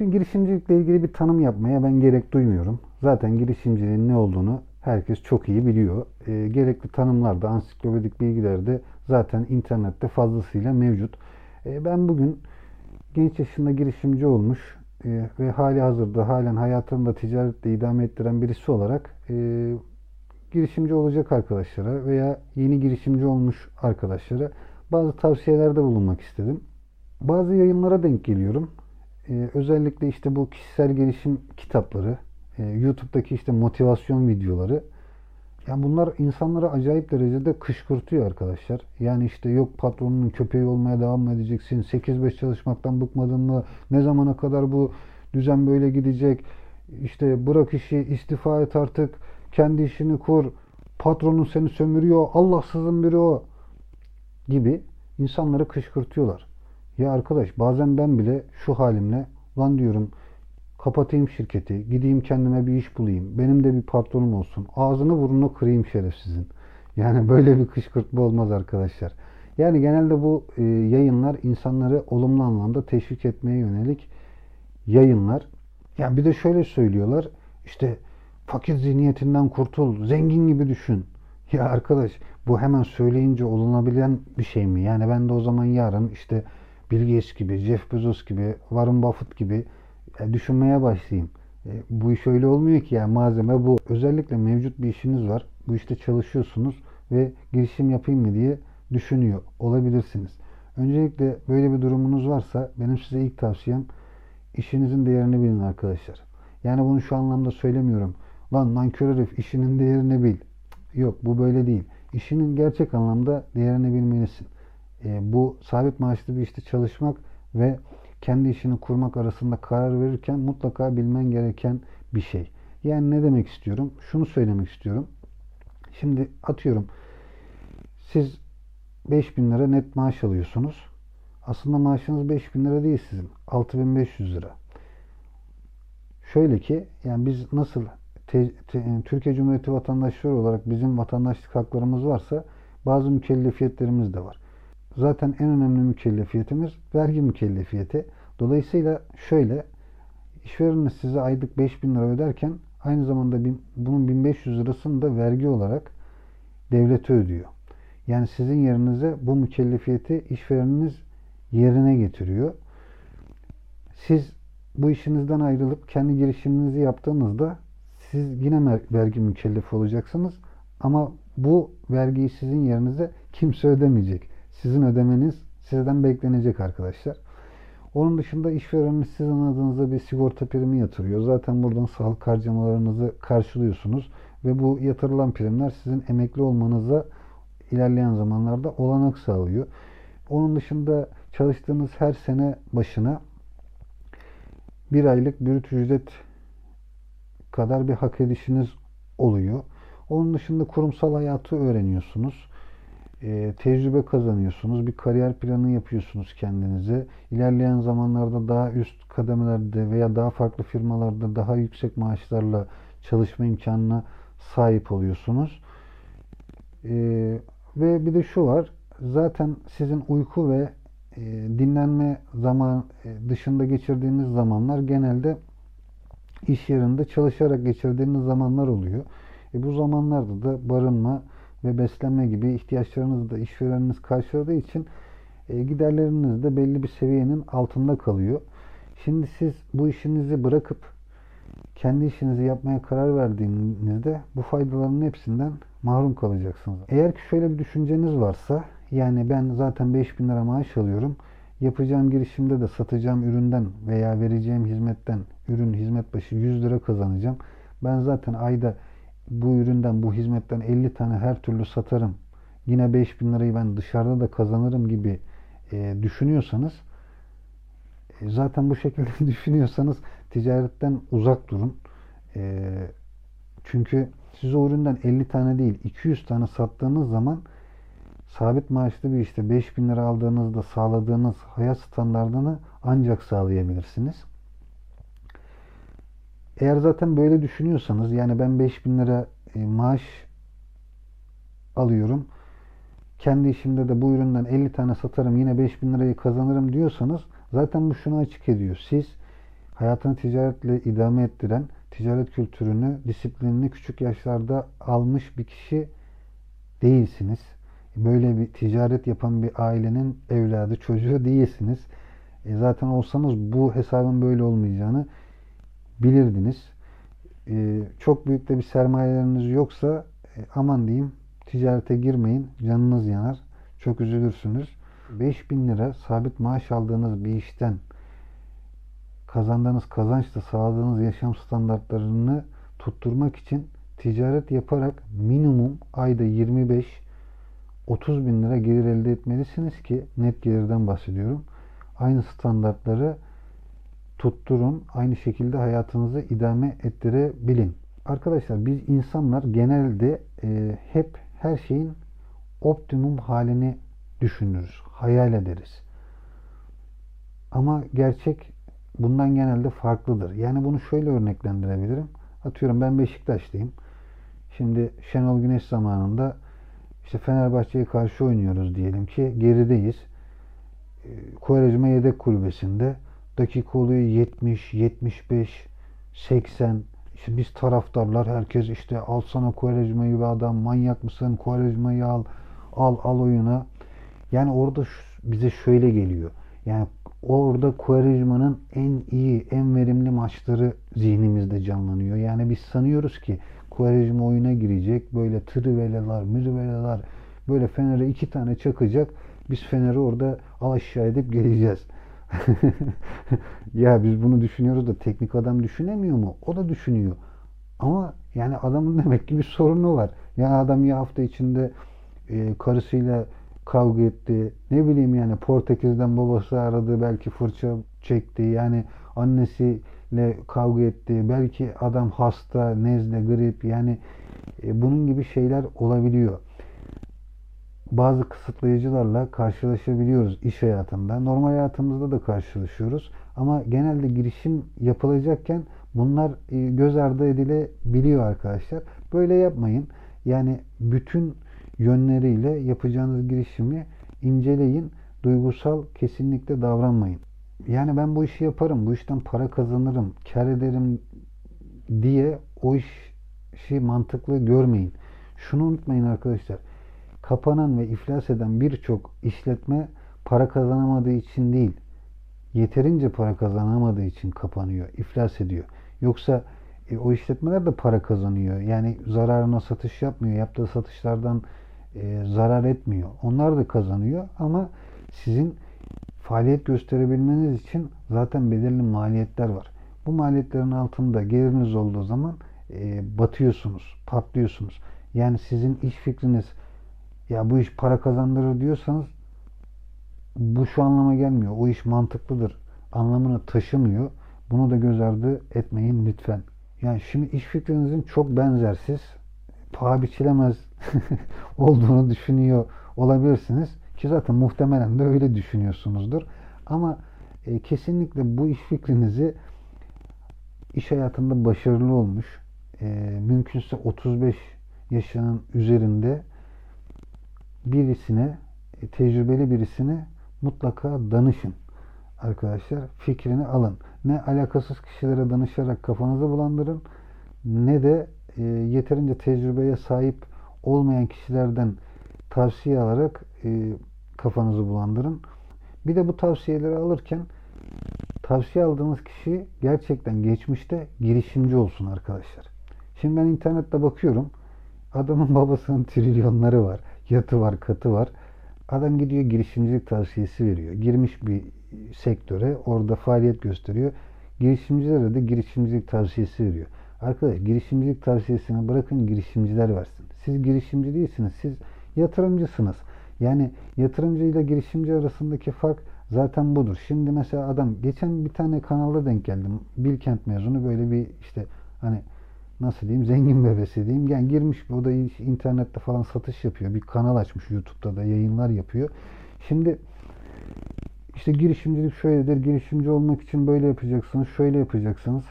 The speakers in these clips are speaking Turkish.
Çünkü girişimcilikle ilgili bir tanım yapmaya ben gerek duymuyorum. Zaten girişimciliğin ne olduğunu herkes çok iyi biliyor. E, gerekli tanımlar da ansiklopedik bilgiler de zaten internette fazlasıyla mevcut. E, ben bugün genç yaşında girişimci olmuş e, ve hali hazırda halen hayatını da ticaretle idame ettiren birisi olarak e, girişimci olacak arkadaşlara veya yeni girişimci olmuş arkadaşlara bazı tavsiyelerde bulunmak istedim. Bazı yayınlara denk geliyorum. Ee, özellikle işte bu kişisel gelişim kitapları, e, YouTube'daki işte motivasyon videoları. Yani bunlar insanları acayip derecede kışkırtıyor arkadaşlar. Yani işte yok patronun köpeği olmaya devam mı edeceksin? 8-5 çalışmaktan bıkmadın mı? Ne zamana kadar bu düzen böyle gidecek? İşte bırak işi, istifa et artık. Kendi işini kur. Patronun seni sömürüyor. Allahsızın biri o. Gibi insanları kışkırtıyorlar. Ya arkadaş bazen ben bile şu halimle lan diyorum kapatayım şirketi, gideyim kendime bir iş bulayım, benim de bir patronum olsun, ağzını burnunu kırayım şerefsizin. Yani böyle bir kışkırtma olmaz arkadaşlar. Yani genelde bu e, yayınlar insanları olumlu anlamda teşvik etmeye yönelik yayınlar. Yani bir de şöyle söylüyorlar, işte fakir zihniyetinden kurtul, zengin gibi düşün. Ya arkadaş bu hemen söyleyince olunabilen bir şey mi? Yani ben de o zaman yarın işte Bill Gates gibi, Jeff Bezos gibi, Warren Buffett gibi e, düşünmeye başlayayım. E, bu iş öyle olmuyor ki yani malzeme bu. Özellikle mevcut bir işiniz var. Bu işte çalışıyorsunuz ve girişim yapayım mı diye düşünüyor olabilirsiniz. Öncelikle böyle bir durumunuz varsa benim size ilk tavsiyem işinizin değerini bilin arkadaşlar. Yani bunu şu anlamda söylemiyorum. Lan nankör herif işinin değerini bil. Yok bu böyle değil. İşinin gerçek anlamda değerini bilmelisin. E, bu sabit maaşlı bir işte çalışmak ve kendi işini kurmak arasında karar verirken mutlaka bilmen gereken bir şey. Yani ne demek istiyorum? Şunu söylemek istiyorum. Şimdi atıyorum siz 5000 lira net maaş alıyorsunuz. Aslında maaşınız 5000 lira değil sizin. 6500 lira. Şöyle ki yani biz nasıl te, te, Türkiye Cumhuriyeti vatandaşları olarak bizim vatandaşlık haklarımız varsa bazı mükellefiyetlerimiz de var. Zaten en önemli mükellefiyetimiz vergi mükellefiyeti. Dolayısıyla şöyle işvereniniz size aylık 5000 lira öderken aynı zamanda bin, bunun 1500 lirasını da vergi olarak devlete ödüyor. Yani sizin yerinize bu mükellefiyeti işvereniniz yerine getiriyor. Siz bu işinizden ayrılıp kendi girişiminizi yaptığınızda siz yine vergi mükellefi olacaksınız. Ama bu vergiyi sizin yerinize kimse ödemeyecek. Sizin ödemeniz sizden beklenecek arkadaşlar. Onun dışında işvereniniz sizin adınıza bir sigorta primi yatırıyor. Zaten buradan sağlık harcamalarınızı karşılıyorsunuz. Ve bu yatırılan primler sizin emekli olmanıza ilerleyen zamanlarda olanak sağlıyor. Onun dışında çalıştığınız her sene başına bir aylık brüt ücret kadar bir hak edişiniz oluyor. Onun dışında kurumsal hayatı öğreniyorsunuz e, tecrübe kazanıyorsunuz. Bir kariyer planı yapıyorsunuz kendinize. İlerleyen zamanlarda daha üst kademelerde veya daha farklı firmalarda daha yüksek maaşlarla çalışma imkanına sahip oluyorsunuz. E, ve bir de şu var. Zaten sizin uyku ve e, dinlenme zaman e, dışında geçirdiğiniz zamanlar genelde iş yerinde çalışarak geçirdiğiniz zamanlar oluyor. E, bu zamanlarda da barınma, ve beslenme gibi ihtiyaçlarınızı da işvereniniz karşıladığı için e, giderleriniz de belli bir seviyenin altında kalıyor. Şimdi siz bu işinizi bırakıp kendi işinizi yapmaya karar verdiğinizde bu faydaların hepsinden mahrum kalacaksınız. Eğer ki şöyle bir düşünceniz varsa yani ben zaten 5000 lira maaş alıyorum. Yapacağım girişimde de satacağım üründen veya vereceğim hizmetten ürün hizmet başı 100 lira kazanacağım. Ben zaten ayda bu üründen, bu hizmetten 50 tane her türlü satarım. Yine 5000 lirayı ben dışarıda da kazanırım gibi e, düşünüyorsanız e, zaten bu şekilde düşünüyorsanız ticaretten uzak durun. E, çünkü siz o üründen 50 tane değil 200 tane sattığınız zaman sabit maaşlı bir işte 5000 lira aldığınızda sağladığınız hayat standartını ancak sağlayabilirsiniz. Eğer zaten böyle düşünüyorsanız yani ben 5000 lira e, maaş alıyorum. Kendi işimde de bu üründen 50 tane satarım yine 5000 lirayı kazanırım diyorsanız zaten bu şunu açık ediyor. Siz hayatını ticaretle idame ettiren, ticaret kültürünü, disiplinini küçük yaşlarda almış bir kişi değilsiniz. Böyle bir ticaret yapan bir ailenin evladı, çocuğu değilsiniz. E zaten olsanız bu hesabın böyle olmayacağını bilirdiniz. E, çok büyük de bir sermayeleriniz yoksa e, aman diyeyim ticarete girmeyin. Canınız yanar. Çok üzülürsünüz. 5000 lira sabit maaş aldığınız bir işten kazandığınız kazançla sağladığınız yaşam standartlarını tutturmak için ticaret yaparak minimum ayda 25 30 bin lira gelir elde etmelisiniz ki net gelirden bahsediyorum. Aynı standartları tutturun. Aynı şekilde hayatınızı idame ettirebilin. Arkadaşlar biz insanlar genelde e, hep her şeyin optimum halini düşünürüz. Hayal ederiz. Ama gerçek bundan genelde farklıdır. Yani bunu şöyle örneklendirebilirim. Atıyorum ben Beşiktaşlıyım. Şimdi Şenol Güneş zamanında işte Fenerbahçe'ye karşı oynuyoruz diyelim ki gerideyiz. Kovarejma yedek kulübesinde dakika oluyor 70, 75, 80. İşte biz taraftarlar herkes işte alsana Kovarejma'yı be adam manyak mısın Kovarejma'yı al al al oyuna. Yani orada bize şöyle geliyor. Yani orada Quaresma'nın en iyi, en verimli maçları zihnimizde canlanıyor. Yani biz sanıyoruz ki Quaresma oyuna girecek. Böyle triveleler, mirveleler böyle Fener'e iki tane çakacak. Biz Fener'i orada al aşağı edip geleceğiz. ya biz bunu düşünüyoruz da teknik adam düşünemiyor mu? O da düşünüyor. Ama yani adamın demek ki bir sorunu var. Yani adam ya hafta içinde e, karısıyla kavga etti. Ne bileyim yani Portekiz'den babası aradı belki fırça çekti. Yani annesiyle kavga etti. Belki adam hasta, nezle, grip yani e, bunun gibi şeyler olabiliyor. Bazı kısıtlayıcılarla karşılaşabiliyoruz iş hayatında. Normal hayatımızda da karşılaşıyoruz. Ama genelde girişim yapılacakken bunlar e, göz ardı edilebiliyor arkadaşlar. Böyle yapmayın. Yani bütün yönleriyle yapacağınız girişimi inceleyin. Duygusal kesinlikle davranmayın. Yani ben bu işi yaparım, bu işten para kazanırım, kar ederim diye o işi mantıklı görmeyin. Şunu unutmayın arkadaşlar. Kapanan ve iflas eden birçok işletme para kazanamadığı için değil, yeterince para kazanamadığı için kapanıyor, iflas ediyor. Yoksa e, o işletmeler de para kazanıyor. Yani zararına satış yapmıyor. Yaptığı satışlardan e, zarar etmiyor. Onlar da kazanıyor ama sizin faaliyet gösterebilmeniz için zaten belirli maliyetler var. Bu maliyetlerin altında geliriniz olduğu zaman e, batıyorsunuz, patlıyorsunuz. Yani sizin iş fikriniz ya bu iş para kazandırır diyorsanız bu şu anlama gelmiyor. O iş mantıklıdır anlamını taşımıyor. Bunu da göz ardı etmeyin lütfen. Yani şimdi iş fikrinizin çok benzersiz, paha biçilemez olduğunu düşünüyor olabilirsiniz. Ki zaten muhtemelen de öyle düşünüyorsunuzdur. Ama e, kesinlikle bu iş fikrinizi iş hayatında başarılı olmuş, e, mümkünse 35 yaşının üzerinde birisine, e, tecrübeli birisine mutlaka danışın arkadaşlar. Fikrini alın. Ne alakasız kişilere danışarak kafanızı bulandırın ne de e, yeterince tecrübeye sahip olmayan kişilerden tavsiye alarak e, kafanızı bulandırın. Bir de bu tavsiyeleri alırken tavsiye aldığınız kişi gerçekten geçmişte girişimci olsun arkadaşlar. Şimdi ben internette bakıyorum. Adamın babasının trilyonları var. Yatı var, katı var. Adam gidiyor girişimcilik tavsiyesi veriyor. Girmiş bir sektöre orada faaliyet gösteriyor. Girişimcilere de girişimcilik tavsiyesi veriyor. Arkadaş girişimcilik tavsiyesini bırakın girişimciler versin. Siz girişimci değilsiniz. Siz yatırımcısınız. Yani yatırımcı ile girişimci arasındaki fark zaten budur. Şimdi mesela adam geçen bir tane kanalda denk geldim. Bilkent mezunu böyle bir işte hani nasıl diyeyim zengin bebesi diyeyim. Yani girmiş o da internette falan satış yapıyor. Bir kanal açmış YouTube'da da yayınlar yapıyor. Şimdi işte girişimcilik şöyledir. Girişimci olmak için böyle yapacaksınız. Şöyle yapacaksınız.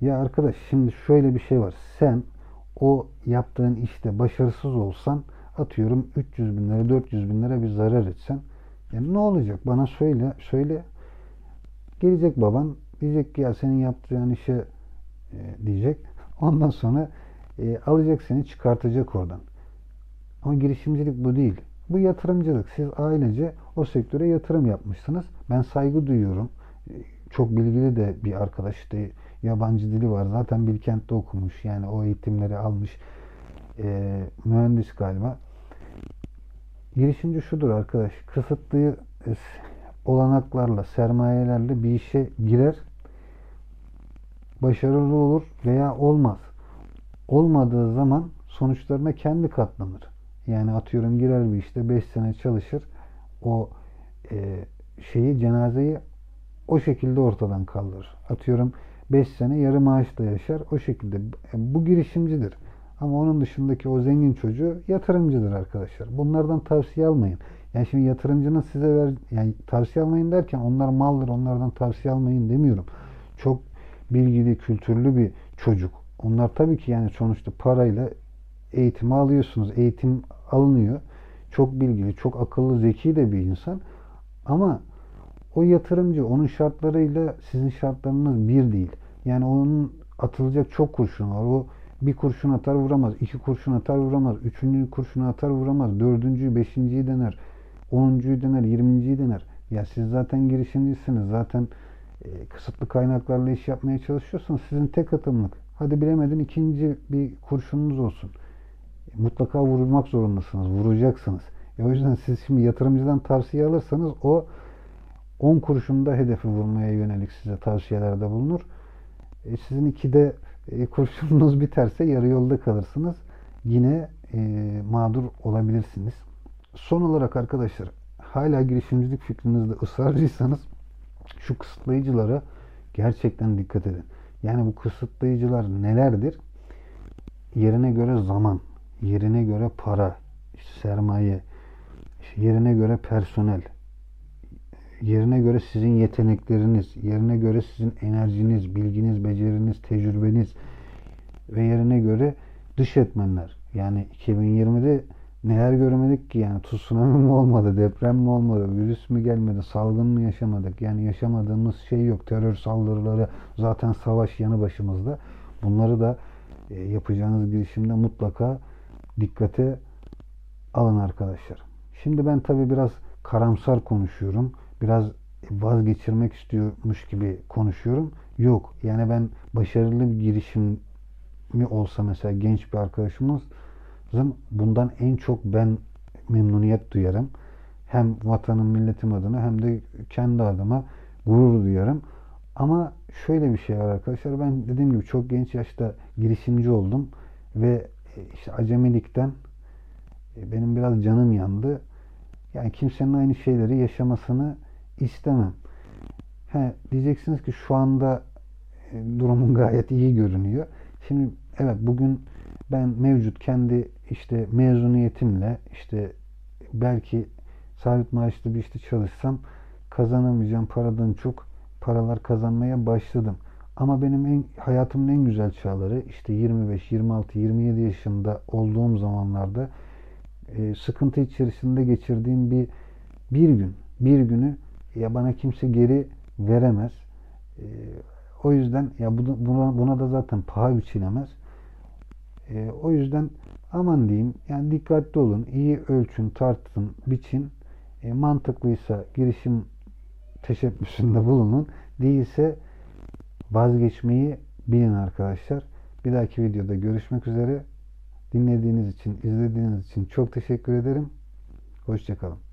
Ya arkadaş şimdi şöyle bir şey var. Sen o yaptığın işte başarısız olsan atıyorum 300 bin lira 400 bin lira bir zarar etsen yani ne olacak bana söyle söyle gelecek baban Diyecek ki ya senin yaptığın işe e, diyecek. Ondan sonra e, alacak seni çıkartacak oradan. Ama girişimcilik bu değil. Bu yatırımcılık. Siz ailece o sektöre yatırım yapmışsınız. Ben saygı duyuyorum. E, Çok bilgili de bir arkadaş işte yabancı dili var. Zaten Bilkent'te okumuş. Yani o eğitimleri almış. E, mühendis galiba. Girişimci şudur arkadaş. Kısıtlı e, olanaklarla, sermayelerle bir işe girer. Başarılı olur veya olmaz. Olmadığı zaman sonuçlarına kendi katlanır. Yani atıyorum girer bir işte 5 sene çalışır. O e, şeyi cenazeyi o şekilde ortadan kaldırır. Atıyorum 5 sene yarı maaşla yaşar. O şekilde. Bu girişimcidir. Ama onun dışındaki o zengin çocuğu yatırımcıdır arkadaşlar. Bunlardan tavsiye almayın. Yani şimdi yatırımcının size ver yani tavsiye almayın derken onlar maldır onlardan tavsiye almayın demiyorum. Çok bilgili, kültürlü bir çocuk. Onlar tabii ki yani sonuçta parayla eğitimi alıyorsunuz. Eğitim alınıyor. Çok bilgili, çok akıllı, zeki de bir insan. Ama o yatırımcı onun şartlarıyla sizin şartlarınız bir değil. Yani onun atılacak çok kurşun var. O bir kurşun atar vuramaz. iki kurşun atar vuramaz. Üçüncü kurşunu atar vuramaz. Dördüncüyü, beşinciyi dener. Onuncuyu dener. Yirminciyi dener. Ya siz zaten girişimcisiniz. Zaten e, kısıtlı kaynaklarla iş yapmaya çalışıyorsunuz. Sizin tek atımlık. Hadi bilemedin ikinci bir kurşununuz olsun. Mutlaka vurmak zorundasınız. Vuracaksınız. E o yüzden siz şimdi yatırımcıdan tavsiye alırsanız o 10 kurşunda hedefi vurmaya yönelik size tavsiyelerde bulunur. E, sizin ikide e, kurşununuz biterse yarı yolda kalırsınız. Yine e, mağdur olabilirsiniz. Son olarak arkadaşlar hala girişimcilik fikrinizde ısrarcıysanız şu kısıtlayıcılara gerçekten dikkat edin. Yani bu kısıtlayıcılar nelerdir? Yerine göre zaman, yerine göre para, sermaye, yerine göre personel, yerine göre sizin yetenekleriniz, yerine göre sizin enerjiniz, bilginiz, beceriniz, tecrübeniz ve yerine göre dış etmenler. Yani 2020'de neler görmedik ki yani tsunami mi olmadı, deprem mi olmadı, virüs mü gelmedi, salgın mı yaşamadık? Yani yaşamadığımız şey yok. Terör saldırıları, zaten savaş yanı başımızda. Bunları da e, yapacağınız girişimde mutlaka dikkate alın arkadaşlar. Şimdi ben tabi biraz karamsar konuşuyorum. Biraz vazgeçirmek istiyormuş gibi konuşuyorum. Yok. Yani ben başarılı bir girişim mi olsa mesela genç bir arkadaşımızın bundan en çok ben memnuniyet duyarım. Hem vatanım, milletim adına hem de kendi adıma gurur duyarım. Ama şöyle bir şey var arkadaşlar. Ben dediğim gibi çok genç yaşta girişimci oldum ve işte acemilikten benim biraz canım yandı. Yani kimsenin aynı şeyleri yaşamasını istemem. He, diyeceksiniz ki şu anda durumun gayet iyi görünüyor. Şimdi evet bugün ben mevcut kendi işte mezuniyetimle işte belki sabit maaşlı bir işte çalışsam kazanamayacağım paradan çok paralar kazanmaya başladım. Ama benim en hayatımın en güzel çağları işte 25, 26, 27 yaşında olduğum zamanlarda e, sıkıntı içerisinde geçirdiğim bir bir gün, bir günü ya bana kimse geri veremez. E, o yüzden ya buna, buna da zaten paha biçilemez. E, o yüzden aman diyeyim yani dikkatli olun, iyi ölçün, tartın, biçin. E, mantıklıysa girişim teşebbüsünde bulunun. Değilse vazgeçmeyi bilin arkadaşlar. Bir dahaki videoda görüşmek üzere. Dinlediğiniz için, izlediğiniz için çok teşekkür ederim. Hoşçakalın.